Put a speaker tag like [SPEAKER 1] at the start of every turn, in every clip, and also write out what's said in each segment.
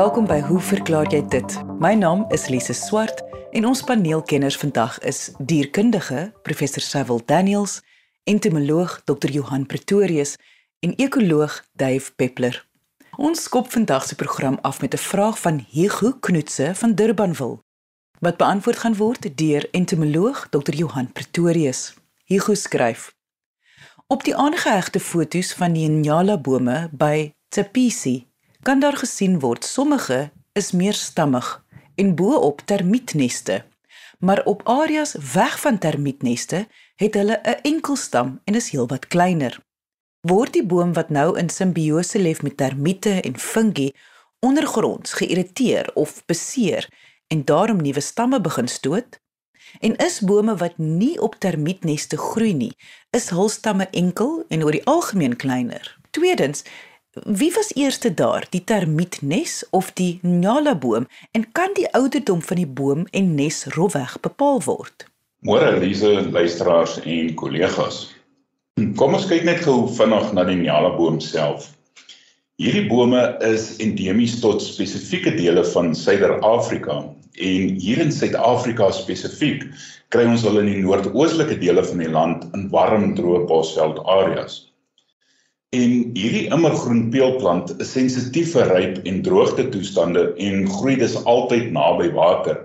[SPEAKER 1] Welkom by Hoe verklaar jy dit? My naam is Lise Swart en ons paneelkenners vandag is dierkundige professor Sewil Daniels, entomoloog Dr Johan Pretorius en ekoloog Dave Peppler. Ons skop vandag se program af met 'n vraag van Hugo Knoetse van Durbanville wat beantwoord gaan word deur entomoloog Dr Johan Pretorius. Hugo skryf: Op die aangehegte foto's van die Nyala bome by Tsepisi kan daar gesien word sommige is meer stammig en bo-op termietneste. Maar op areas weg van termietneste het hulle 'n enkel stam en is heelwat kleiner. Word die boom wat nou in simbiose leef met termiete en fungi ondergronds geïrriteer of beseer en daarom nuwe stamme begin stoot? En is bome wat nie op termietneste groei nie, is hul stamme enkel en oor die algemeen kleiner? Tweedens, Wie was eerste daar, die termietnes of die nyala boom en kan die ouderdom van die boom en nes rofweg bepaal word?
[SPEAKER 2] Môre Elise, luisteraars en kollegas. Kom ons kyk net gou vinnig na die nyala boom self. Hierdie bome is endemies tot spesifieke dele van Suider-Afrika en hier in Suid-Afrika spesifiek kry ons hulle in die noordoostelike dele van die land in warm droë bosveld areas. En hierdie immergroen peulplant is sensitief vir ryp en droogte toestande en groei dus altyd naby water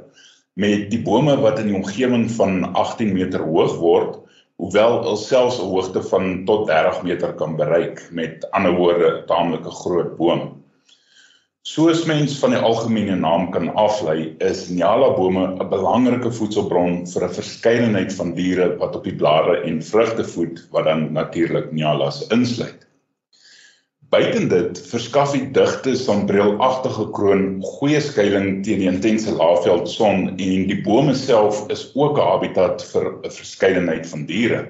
[SPEAKER 2] met die bome wat in die omgewing van 18 meter hoog word, hoewel alselfs 'n hoogte van tot 30 meter kan bereik met ander woorde taamlike groot boom. Soos mens van die algemene naam kan aflei, is nyala bome 'n belangrike voedselbron vir 'n verskeidenheid van diere wat op die blare en vrugte voed wat dan natuurlik nyalas insluit. Buiten dit verskaf die digte sonbrilagtige kroon goeie skuilings teen die intense laafveld son en die bome self is ook 'n habitat vir 'n verskeidenheid van diere.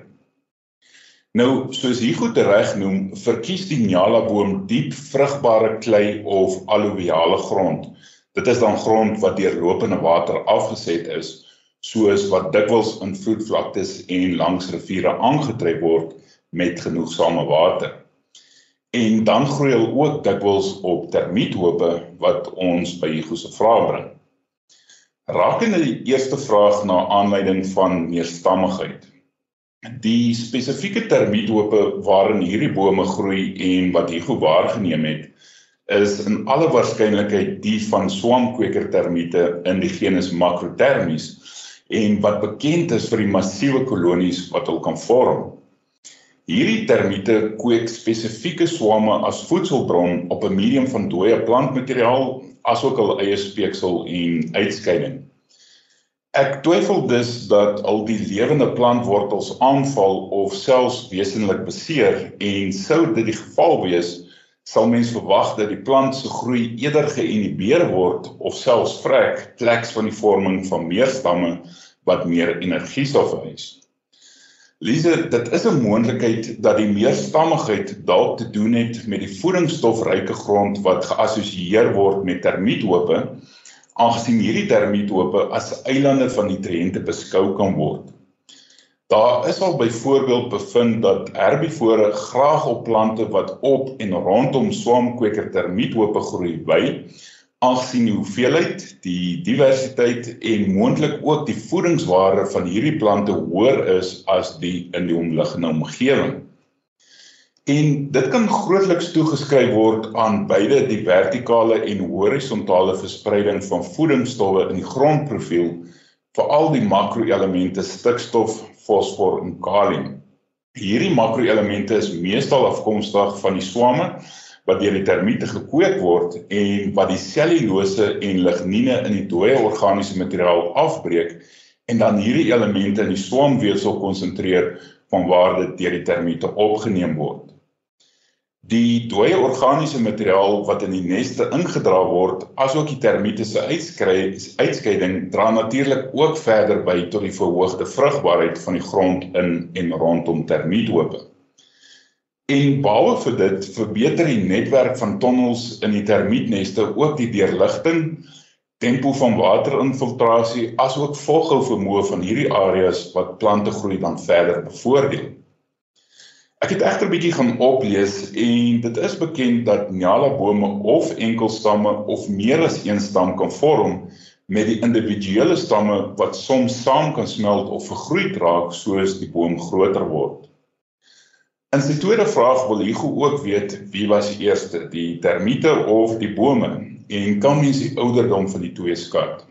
[SPEAKER 2] Nou, soos hier goed reg noem, verkies die nyala boom diep vrugbare klei of alluviale grond. Dit is dan grond wat deur lopende water afgeset is, soos wat dikwels in vloedvlaktes en langs riviere aangetref word met genoegsame water. En dan groei hulle ook dikwels op termiethope wat ons by Hugo se vraag bring. Rakende die eerste vraag na aanleiding van meerstammigheid. Die spesifieke termiethope waarin hierdie bome groei en wat Hugo waargeneem het, is in alle waarskynlikheid die van swamkweker termiete in die genus Macrothermis en wat bekend is vir die massiewe kolonies wat hulle kan vorm. Hierdie termiete kweek spesifieke swame as voedselbron op 'n medium van dooie plantmateriaal asook hul eie speeksel en uitskeiding. Ek twyfel dus dat al die lewende plantwortels aanval of selfs wesenlik beseer en sou dit die geval wees, sal mens verwag dat die plant se groei eerder geïnhibeer word of selfs vrek pleks van die vorming van meer stamme wat meer energie sal vereis. Lise, dit is 'n moontlikheid dat die meerstammigheid dalk te doen het met die voedingsstofryke grond wat geassosieer word met termiethope, aangesien hierdie termiethope as eilande van nutriënte beskou kan word. Daar is al byvoorbeeld bevind dat herbivore graag op plante wat op en rondom swamkweker termiethope groei by aangesien die hoeveelheid, die diversiteit en moontlik ook die voedingswaarde van hierdie plante hoër is as die in die omliggende omgewing. En dit kan grootliks toegeskryf word aan beide die vertikale en horisontale verspreiding van voedingsstowwe in die grondprofiel, veral die makroelemente stikstof, fosfor en kalium. Hierdie makroelemente is meestal afkomstig van die swamme wat deur die termiete gekweek word en wat die selulose en lignine in die dooie organiese materiaal afbreek en dan hierdie elemente in die swamweefsel konsentreer van waar dit deur die termiete opgeneem word. Die dooie organiese materiaal wat in die neste ingedra word, asook die termiete se uitskeiding dra natuurlik ook verder by tot die verhoogde vrugbaarheid van die grond in en rondom termiethope. En behalwe vir dit verbeter die netwerk van tonnels in die termietneste ook die deurligting, tempo van waterinfiltrasie asook volhou vermoë van hierdie areas wat plante groei dan verder bevoordeel. Ek het egter 'n bietjie gaan oplees en dit is bekend dat nyala bome of enkelstamme of meer as een stam kan vorm met die individuele stamme wat soms saam kan smelt of vergroei raak soos die boom groter word. In sy tweede vraag wil Hugo ook weet wie was eerste, die termiete of die bome en kan mens die ouderdom van die twee skat?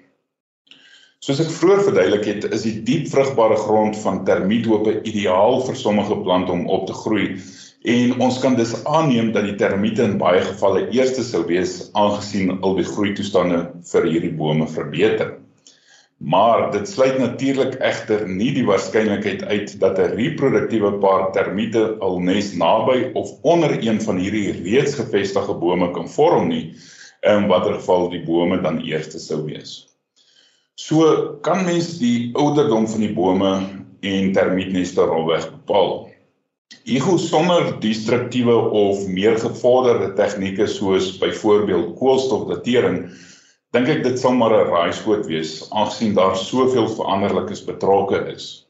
[SPEAKER 2] Soos ek vroeër verduidelik het, is die diep vrugbare grond van termiethope ideaal vir sommige plante om op te groei en ons kan dus aanneem dat die termiete in baie gevalle eerste sou wees aangesien al die groeitoestande vir hierdie bome verbeter. Maar dit sluit natuurlik egter nie die waarskynlikheid uit dat 'n reproduktiewe paar termiete al nes naby of onder een van hierdie reeds gevestigde bome kan vorm nie, in watter geval die bome dan eerste sou wees. So kan mens die ouderdom van die bome en termietneste rolweg bepaal. Ego sonder destruktiewe of meer gevorderde tegnieke soos byvoorbeeld koolstofdatering, dink ek dit sal maar 'n raaiskoot wees aangesien daar soveel veranderlikes betrokke is.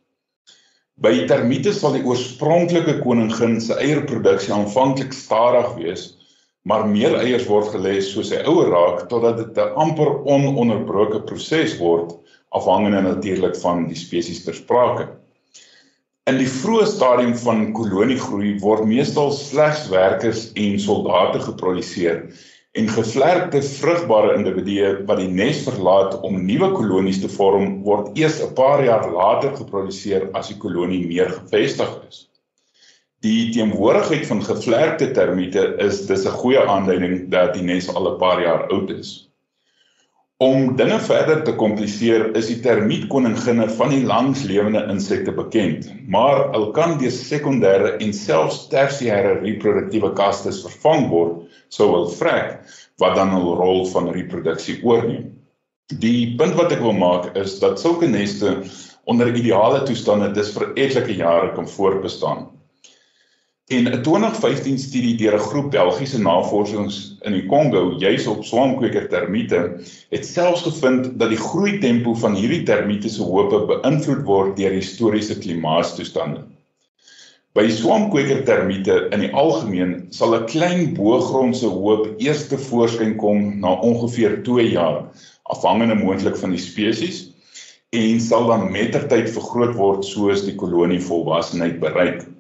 [SPEAKER 2] By termiete sal die oorspronklike koningin se eierproduksie aanvanklik stadig wees maar meer eiers word gelê soos hy ouer raak totdat dit 'n amper ononderbroke proses word afhangende natuurlik van die spesies ter sprake. In die vroeë stadium van koloniegroei word meestal slegs werkers en soldate geproduseer en gevlerkte vrugbare individue wat die nes verlaat om nuwe kolonies te vorm word eers 'n paar jaar later geproduseer as die kolonie meer gevestig is. Die teenwoordigheid van gevlerkte termiete is dis 'n goeie aanduiding dat die nes al 'n paar jaar oud is. Om dinge verder te kompliseer, is die termietkoninginne van die langslewende insekte bekend, maar hulle kan deur sekondêre en selfs tersiêre reproduktiewe kastes vervang word, sou wil vrek wat dan 'n rol van reproduksie oorneem. Die punt wat ek wil maak is dat sulke neste onder ideale toestande dis vir etlike jare kan voortbestaan. En 'n 2015 studie deur 'n groep Belgiese navorsers in die Kongo, juis op swamkweker termiete, het selfs gevind dat die groei tempo van hierdie termiete se hoope beïnvloed word deur historiese klimaatstoestande. By swamkweker termiete in die algemeen sal 'n klein boogrondse hoop eers te voorskyn kom na ongeveer 2 jaar, afhangende moontlik van die spesies, en sal dan mettertyd vergroot word soos die kolonie volwassenheid bereik.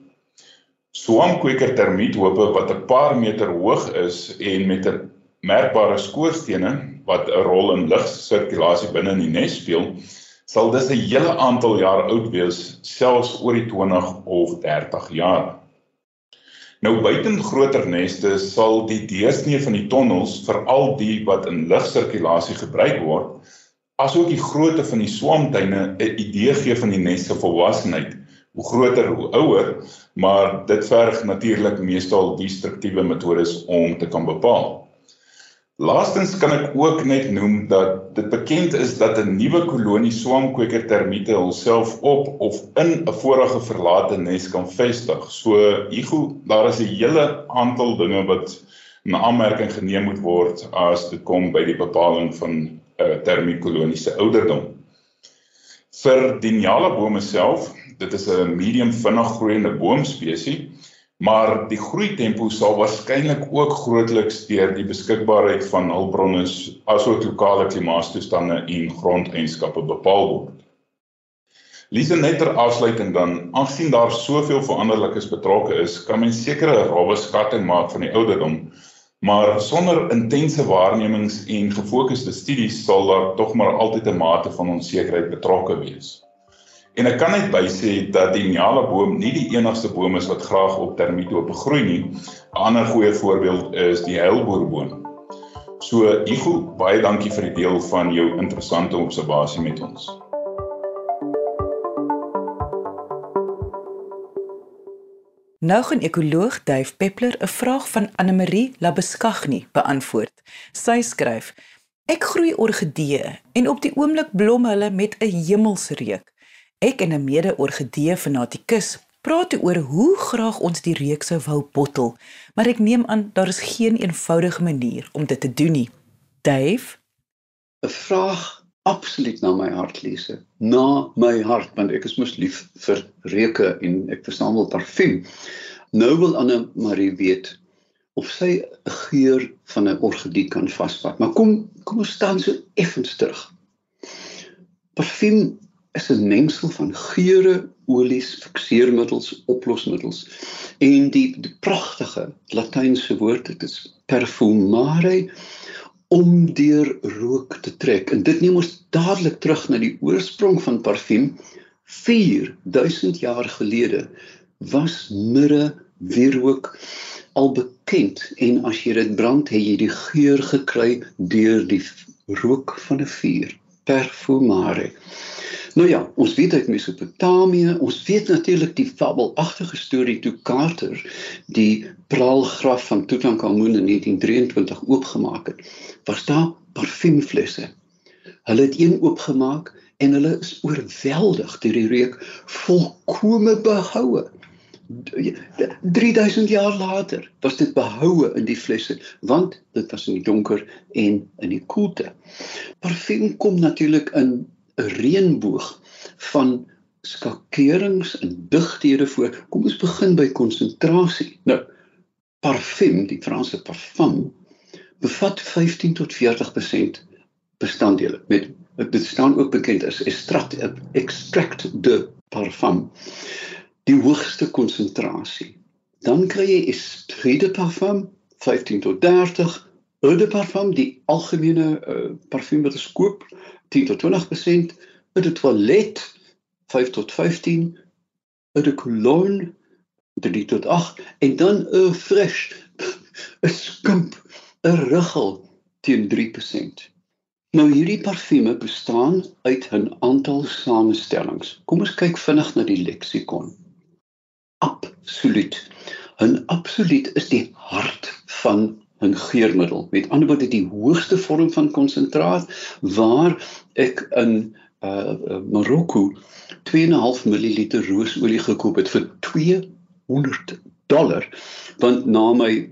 [SPEAKER 2] Swamkweker termiethope wat 'n paar meter hoog is en met 'n merkbare skoorstene wat 'n rol in lugsirkulasie binne in die nes speel, sal dis 'n hele aantal jaar oud wees, selfs oor die 20 of 30 jaar. Nou buiten groter neste sal die deursnee van die tonnels vir al die wat in lugsirkulasie gebruik word, asook die grootte van die swamtuine 'n idee gee van die nes se volwassenheid hoe groter hoe ouer, maar dit verg natuurlik meestal destruktiewe metodes om te kan bepaal. Laastens kan ek ook net noem dat dit bekend is dat 'n nuwe kolonie swamkweker termiete hulself op of in 'n vorige verlate nes kan vestig. So Hugo, daar is 'n hele aantal dinge wat na aanmerking geneem moet word as dit kom by die bepaling van 'n uh, termietkolonie se ouderdom. Vir die nyala bome self dit is 'n medium vinnig groeiende boomspesies, maar die groei tempo sal waarskynlik ook grootliks deur die beskikbaarheid van hulpbronne asook lokale klimaatstoestande en grondeienskappe bepaal word. Lise net ter afsluiting dan, aangesien daar soveel veranderlikes betrokke is, kan mens sekere rowwe skatting maak van die ouderdom, maar sonder intense waarnemings en gefokusde studies sal daar tog maar altyd 'n mate van onsekerheid betrokke wees. En ek kan net bysê dat die Nyala boom nie die enigste boom is wat graag op termietope groei nie. 'n Ander goeie voorbeeld is die heilboorboom. So, Igu, baie dankie vir die deel van jou interessante observasie met ons.
[SPEAKER 1] Nou gaan ekoloog Duif Peppler 'n vraag van Anne Marie Labeskagni beantwoord. Sy skryf: Ek groei orgidee en op die oomblik blom hulle met 'n hemelse reuk. Ek en 'n mede-orgidee fanatikus praat oor hoe graag ons die reuk sou wou bottel, maar ek neem aan daar is geen eenvoudige manier om dit te doen nie. Dave,
[SPEAKER 3] 'n vraag absoluut na my hart lese. Na my hart want ek is mos lief vir reuke en ek versamel parfuum. Nou wil Anne Marie weet of sy 'n geur van 'n orgidee kan vasvat. Maar kom kom ons staan so effens terug. Parfum is 'n mengsel van geure, olies, fikseermiddels, oplosmiddels. En die, die pragtige Latynse woord dit is perfumare om deur rook te trek. En dit neem ons dadelik terug na die oorsprong van parfum 4000 jaar gelede was mirre wierook al bekend en as jy dit brand het jy die geur gekry deur die rook van 'n vuur perfumare nou ja ons weet uit Mesopotamië ons weet natuurlik die fabelagtige storie toe Carter die praalgraf van Tutankhamun in 1923 oopgemaak het was daar parfumflesse hulle het een oopgemaak en hulle is oorweldig deur die reuk volkome behoue 3000 jaar later was dit behoue in die flesse want dit was in die donker en in die koelte. Parfum kom natuurlik in 'n reënboog van skakerings en digthede voor. Kom ons begin by konsentrasie nou parfum die Franse parfum bevat 15 tot 40% bestanddele. Met dit staan ook bekend as extract extract de parfum die hoogste konsentrasie dan kry jy esprit de parfum 15 tot 30 eau de parfum die algemene uh, parfum wat ons koop 10 tot 20% eau de toilet 5 tot 15 eau de cologne 3 tot 8 en dan uh, fresh 'n skimp 'n ruggel teen 3% Nou hierdie parfume bestaan uit 'n aantal samestellings. Kom ons kyk vinnig na die leksikon. Absoluut. 'n Absoluut is die hart van 'n geurmiddel. Met ander woorde die hoogste vorm van konsentraat waar ek in uh Marokko 2.5 ml roosolie gekoop het vir 200 dollar. Want na my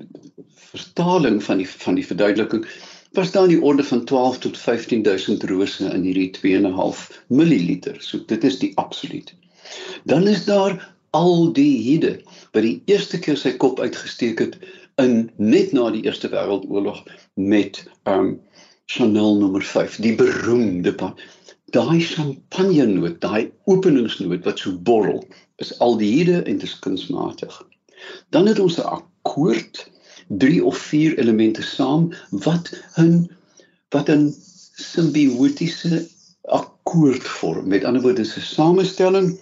[SPEAKER 3] vertaling van die van die verduideliking was daar in die orde van 12 tot 15000 rose in hierdie 2.5 ml. So dit is die absoluut. Dan is daar al die hede wat die eerste keer sy kop uitgesteek het in net na die Eerste Wêreldoorlog met um Chanel nommer 5, die beroemde daai champagne noot, daai openingsnoot wat so borrel, is al die hede en dit is kunsmatig. Dan het ons 'n akkoord 3 of 4 elemente saam wat 'n wat 'n simbiotiese akkoord vorm. Met ander woorde, 'n samestelling.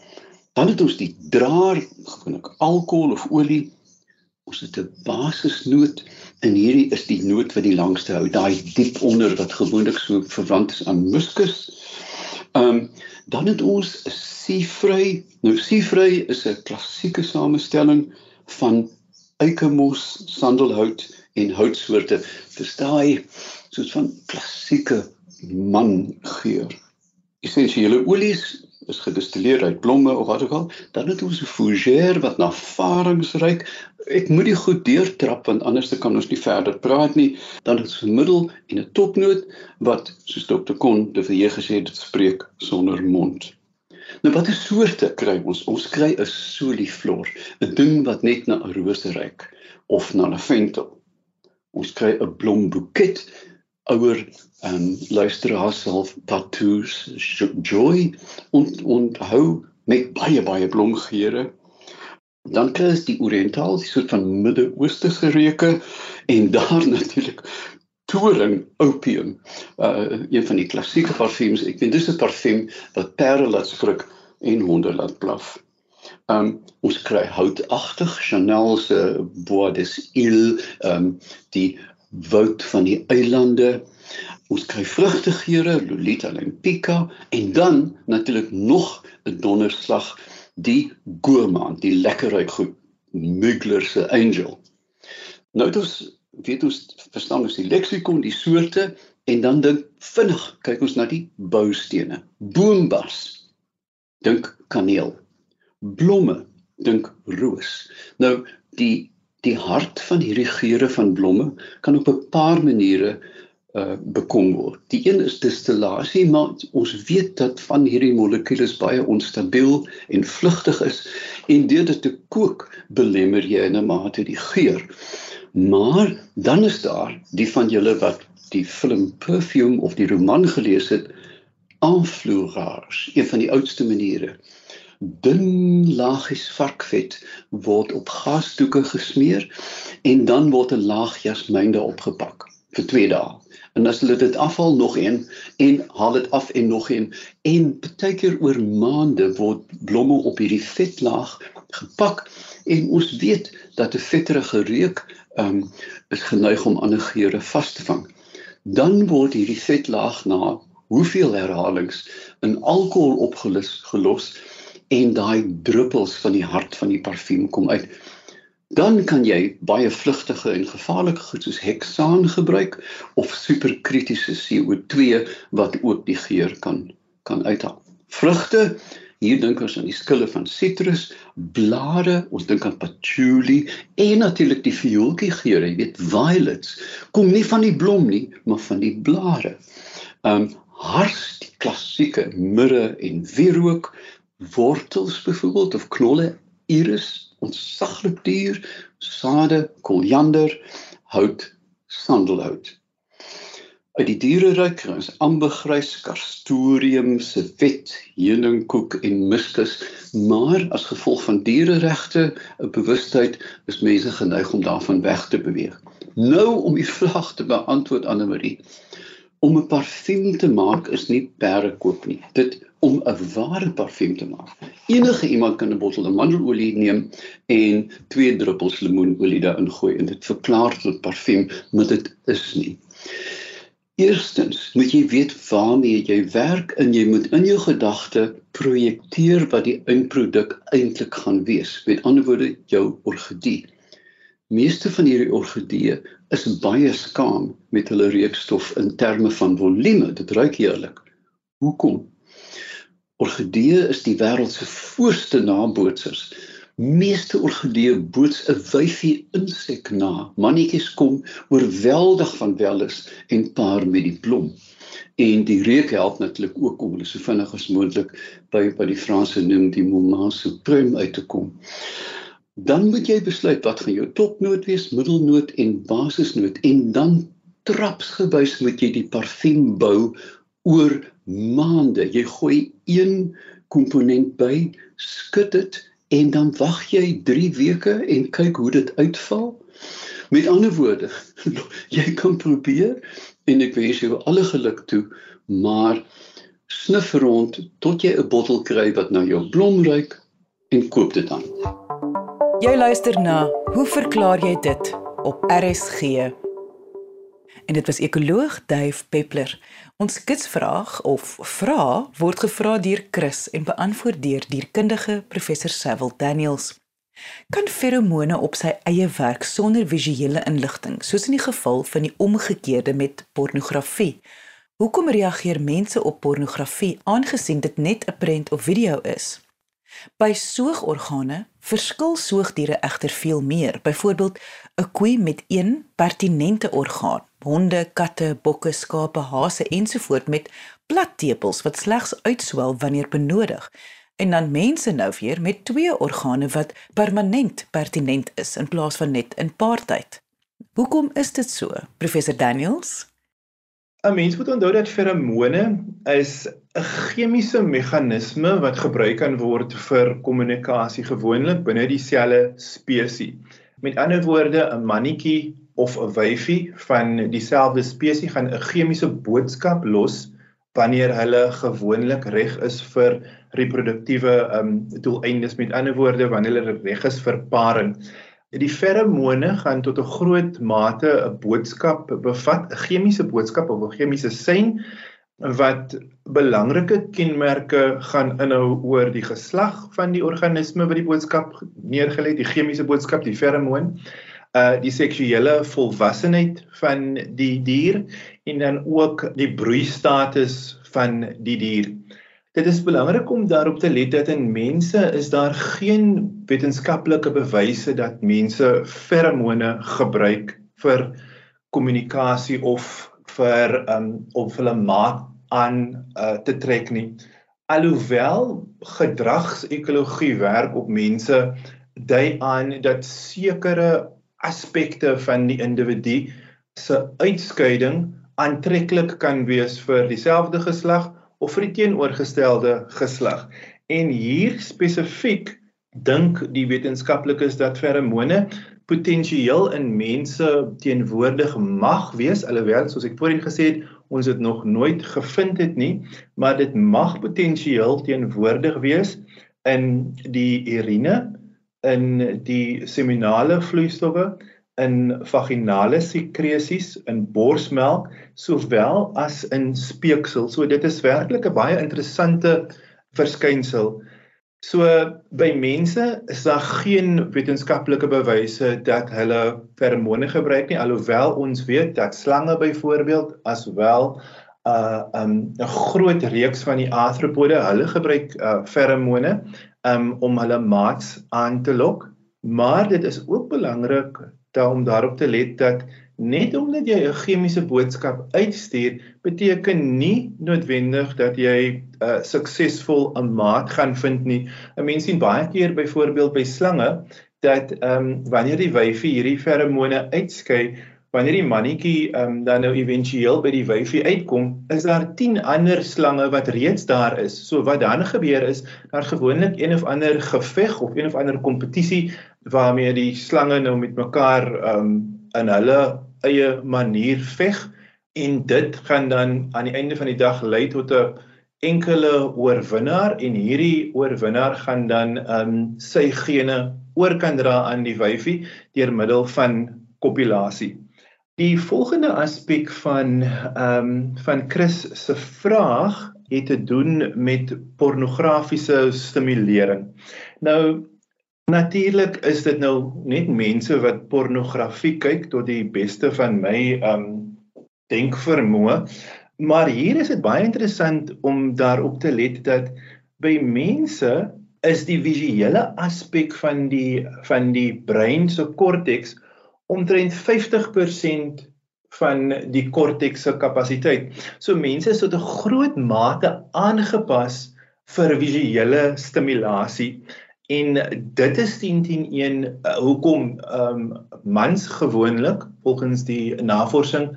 [SPEAKER 3] Dan het ons die draer, gewoonlik alkohol of olie. Ons het 'n basisnoot en hierdie is die noot wat die langste hou, daai diep onder wat gewoonlik so verwant is aan muskus. Ehm um, dan het ons 'n sievry. Nou sievry is 'n klassieke samestelling van eikemos, sandelhout en houtsoorte. Dis daai soos van klassieke mangeur. Essensiële olies is gedistilleer uit blomme of wat ook al. Dan het ons 'n fougère wat na farings-ryk. Ek moet die goed deurtrap want anders kan ons nie verder praat nie. Dan het ons 'n middel en 'n topnoot wat soos Dr. Kon de Villiers gesê het, spreek sonder mond. Nou watter soorte kry ons? Ons kry 'n soliflor, 'n ding wat net na 'n rose ruik of na 'n ventel. Ons kry 'n blomboeket, ouer en um, luisteraars sal tattoos joy en en hou met baie baie blomgeure. Dan kry ons die oriëntaal, die soort van Midde-Oosterse reuke en daar natuurlik toring opium uh een van die klassieke parfums ek weet dis 'n parfum wat perde laat skrik en honde laat blaf. Um ons kry houtagtig Chanel se Bois des Îles um die woud van die eilande. Ons kry vrugtegeure Lolita Lempica en dan natuurlik nog 'n donderslag die gourmand, die lekkerryk goed Mugler se Angel. Nou dit is weet ons verstaan ons die leksikon, die soorte en dan dink vinnig kyk ons na die boustene. Boombas. Dink kaneel. Blomme, dink roos. Nou die die hart van hierdie geure van blomme kan op 'n paar maniere uh bekom word. Die een is distillasie, maar ons weet dat van hierdie molekules baie onstabiel en vlugtig is en deur dit te kook belemmer jy in 'n mate die geur. Maar dan is daar die van julle wat die film Perfume of die roman gelees het, aanvloegaars, een van die oudste maniere. Dun laagies varkvet word op gasdoeke gesmeer en dan word 'n laag jasmyn daarop gepak vir 2 dae. En as hulle dit afhaal nog een en haal dit af en nog een en baie keer oor maande word blomme op hierdie vetlaag gepak en ons weet dat 'n vetterige reuk um, is geneig om ander geure vas te vang. Dan word hierdie vetlaag na hoeveel herhalings in alkohol opgelos gelos en daai druppels van die hart van die parfuum kom uit. Dan kan jy baie vlugtige en gevaarlike goed soos heksaan gebruik of superkritiese CO2 wat ook die geur kan kan uithaal. Vrugte Hier dink ons aan die skille van sitrus, blare, ons dink aan patchouli en natuurlik die viooltjie geur, jy weet, violets, kom nie van die blom nie, maar van die blare. Um hars, die klassieke mirre en wierook, wortels byvoorbeeld of knolle, iris, ons saglik duur, sade, koriander, hout, sandelhout uit die diereryk is ambergrys, castoreum, civet, heuningkoek en miskus, maar as gevolg van diereregte, 'n bewustheid is mense geneig om daarvan weg te beweeg. Nou om die vraag te beantwoord Anne Marie. Om 'n parfuum te maak is nie perde koop nie. Dit om 'n ware parfuum te maak. Enige iemand kan 'n bottel amandelolie neem en twee druppels lemoenolie daarin gooi en dit verklaar tot parfuum, maar dit is nie. Eerstens moet jy weet waarmee jy werk en jy moet in jou gedagte projekteer wat die eindproduk eintlik gaan wees. Met ander woorde, jou orgidee. Meeste van hierdie orgidee is baie skaam met hulle reukstof in terme van volume. Dit ruik heerlik. Hoekom? Orgidee is die wêreld se voorste nabootsers meeste orgidee boots 'n wyfie insek na. Mannetjies kom oorweldig van welis en paar met die blom. En die reuk help natuurlik ook om hulle so vinnig as moontlik by by die Franse noem die moment suprême uit te kom. Dan moet jy besluit wat gaan jou topnoot wees, middelnoot en basisnoot en dan trapsgewys moet jy die parfuum bou oor maande. Jy gooi een komponent by, skud dit en dan wag jy 3 weke en kyk hoe dit uitval. Met ander woorde, jy kan probeer en ek wens jou alle geluk toe, maar snif rond tot jy 'n bottel kry wat na jou blom ruik en koop dit dan.
[SPEAKER 1] Jy luister na Hoe verklaar jy dit op RSG? En dit was ekoloog Dave Peppler. Ons kitsvraag of vra word gevra deur Chris en beantwoord deur dierkundige professor Sewil Daniels. Kan feromone op sy eie werk sonder visuele inligting, soos in die geval van die omgekeerde met pornografie? Hoekom reageer mense op pornografie aangesien dit net 'n prent of video is? By soogorgane verskil soogdiere egter veel meer. Byvoorbeeld 'n koei met een pertinente orgaan, honde, katte, bokke, skape, hase ensovoorts met plat tepels wat slegs uitswel wanneer benodig. En dan mense nou weer met twee organe wat permanent pertinent is in plaas van net in paartyd. Hoekom is dit so, professor Daniels?
[SPEAKER 4] 'n Mens moet onthou dat feromone is 'n chemiese meganisme wat gebruik kan word vir kommunikasie gewoonlik binne dieselfde spesies. Met ander woorde, 'n mannetjie of 'n wyfie van dieselfde spesies gaan 'n chemiese boodskap los wanneer hulle gewoonlik reg is vir reproduktiewe um, doeleindes. Met ander woorde, wanneer hulle reg is vir paring. Die feromone gaan tot 'n groot mate 'n boodskap bevat, 'n chemiese boodskap of 'n chemiese sein wat belangrike kenmerke gaan inhou oor die geslag van die organisme wat die boodskap neergelê het, die chemiese boodskap, die feromoon, die seksuele volwassenheid van die dier en dan ook die broeistatus van die dier. Dit is belangrik om daarop te let dat in mense is daar geen wetenskaplike bewyse dat mense feromone gebruik vir kommunikasie of vir um om hulle maat aan uh, te trek nie. Alhoewel gedragsekologie werk op mense dui aan dat sekere aspekte van die individu se uitskeiding aantreklik kan wees vir dieselfde geslag of vir die teenoorgestelde geslag. En hier spesifiek dink die wetenskaplikes dat feromone potensieel in mense teenwoordig mag wees alhoewel soos ek voorheen gesê het ons dit nog nooit gevind het nie maar dit mag potensieel teenwoordig wees in die urine in die seminale vloeistowwe in vaginale sekresies in borsmelk sowel as in speeksel. So dit is werklik 'n baie interessante verskynsel. So by mense is daar geen wetenskaplike bewyse dat hulle feromone gebruik nie alhoewel ons weet dat slange byvoorbeeld aswel 'n uh, um, 'n groot reeks van die arthropode hulle gebruik uh, feromone um, om hulle maats aan te lok maar dit is ook belangrik om daarop te let dat net omdat jy 'n chemiese boodskap uitstuur, beteken nie noodwendig dat jy uh, suksesvol 'n maat gaan vind nie. 'n Mens sien baie keer byvoorbeeld by slange dat ehm um, wanneer die wyfie hierdie feromone uitskei, wanneer die mannetjie ehm um, dan nou éventueel by die wyfie uitkom, is daar 10 ander slange wat reeds daar is. So wat dan gebeur is, daar gewoonlik een of ander geveg of een of ander kompetisie waarmee die slange nou met mekaar ehm um, in hulle eie manier veg en dit gaan dan aan die einde van die dag lei tot 'n enkele oorwinnaar en hierdie oorwinnaar gaan dan um sy gene oor kan dra aan die wyfie deur middel van kopulasie. Die volgende aspek van um van Chris se vraag het te doen met pornografiese stimulering. Nou Natuurlik is dit nou net mense wat pornografie kyk tot die beste van my um denkvermoë. Maar hier is dit baie interessant om daarop te let dat by mense is die visuele aspek van die van die brein se korteks omtrent 50% van die korteks se kapasiteit. So mense is tot 'n groot mate aangepas vir visuele stimulasie. En dit is 101 uh, hoekom ehm um, mans gewoonlik volgens die navorsing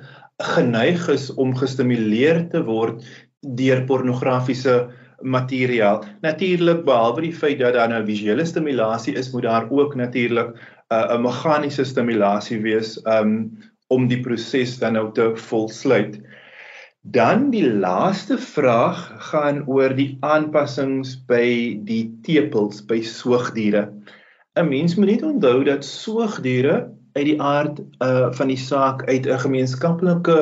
[SPEAKER 4] geneig is om gestimuleer te word deur pornografiese materiaal. Natuurlik behalwe die feit dat daar nou visuele stimulasie is, moet daar ook natuurlik uh, 'n meganiese stimulasie wees um, om die proses dan nou te volsluit. Dan die laaste vraag gaan oor die aanpassings by die tepels by soogdiere. 'n Mens moet net onthou dat soogdiere uit die aard uh van die saak uit 'n gemeenskaplike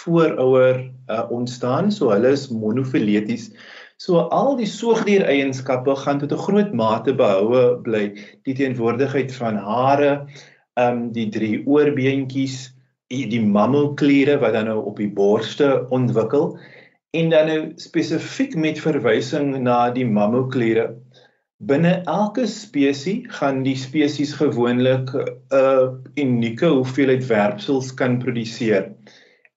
[SPEAKER 4] voorouer uh ontstaan, so hulle is monofileties. So al die soogdiereienskappe gaan tot 'n groot mate behoue bly. Die teenwoordigheid van hare, um die drie oorbeentjies, die mammokliere wat dan nou op die borste ontwikkel en dan nou spesifiek met verwysing na die mammokliere binne elke spesies gaan die spesies gewoonlik 'n unieke hoeveelheid werpsels kan produseer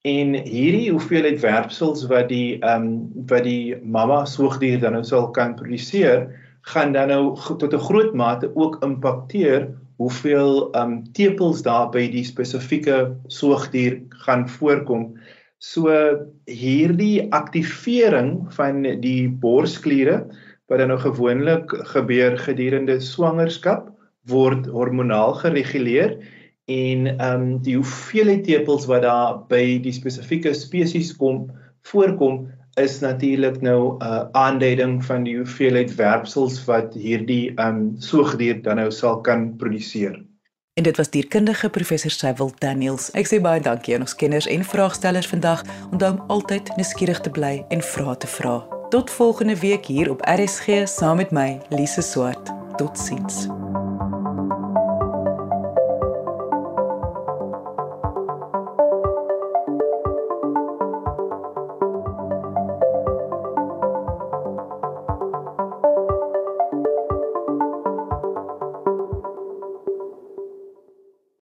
[SPEAKER 4] en hierdie hoeveelheid werpsels wat die ehm um, wat die mamma soogdier dan nou sal kan produseer gaan dan nou tot 'n groot mate ook impakteer hoeveel um tepels daar by die spesifieke soogdier gaan voorkom. So hierdie aktivering van die borskliere wat dan nou gewoonlik gebeur gedurende swangerskap word hormonaal gereguleer en um die hoeveelheid tepels wat daar by die spesifieke spesies kom voorkom is natuurlik nou 'n uh, aanduiding van die hoeveelheid werpsels wat hierdie um soogdier dan nou sal kan produseer.
[SPEAKER 1] En dit was dierkundige professor Sewil Daniels. Ek sê baie dankie aan ons kenners en vraagstellers vandag. Om altyd nuuskierig te bly en vrae te vra. Tot volgende week hier op RSG saam met my, Lise Swart. Totsiens.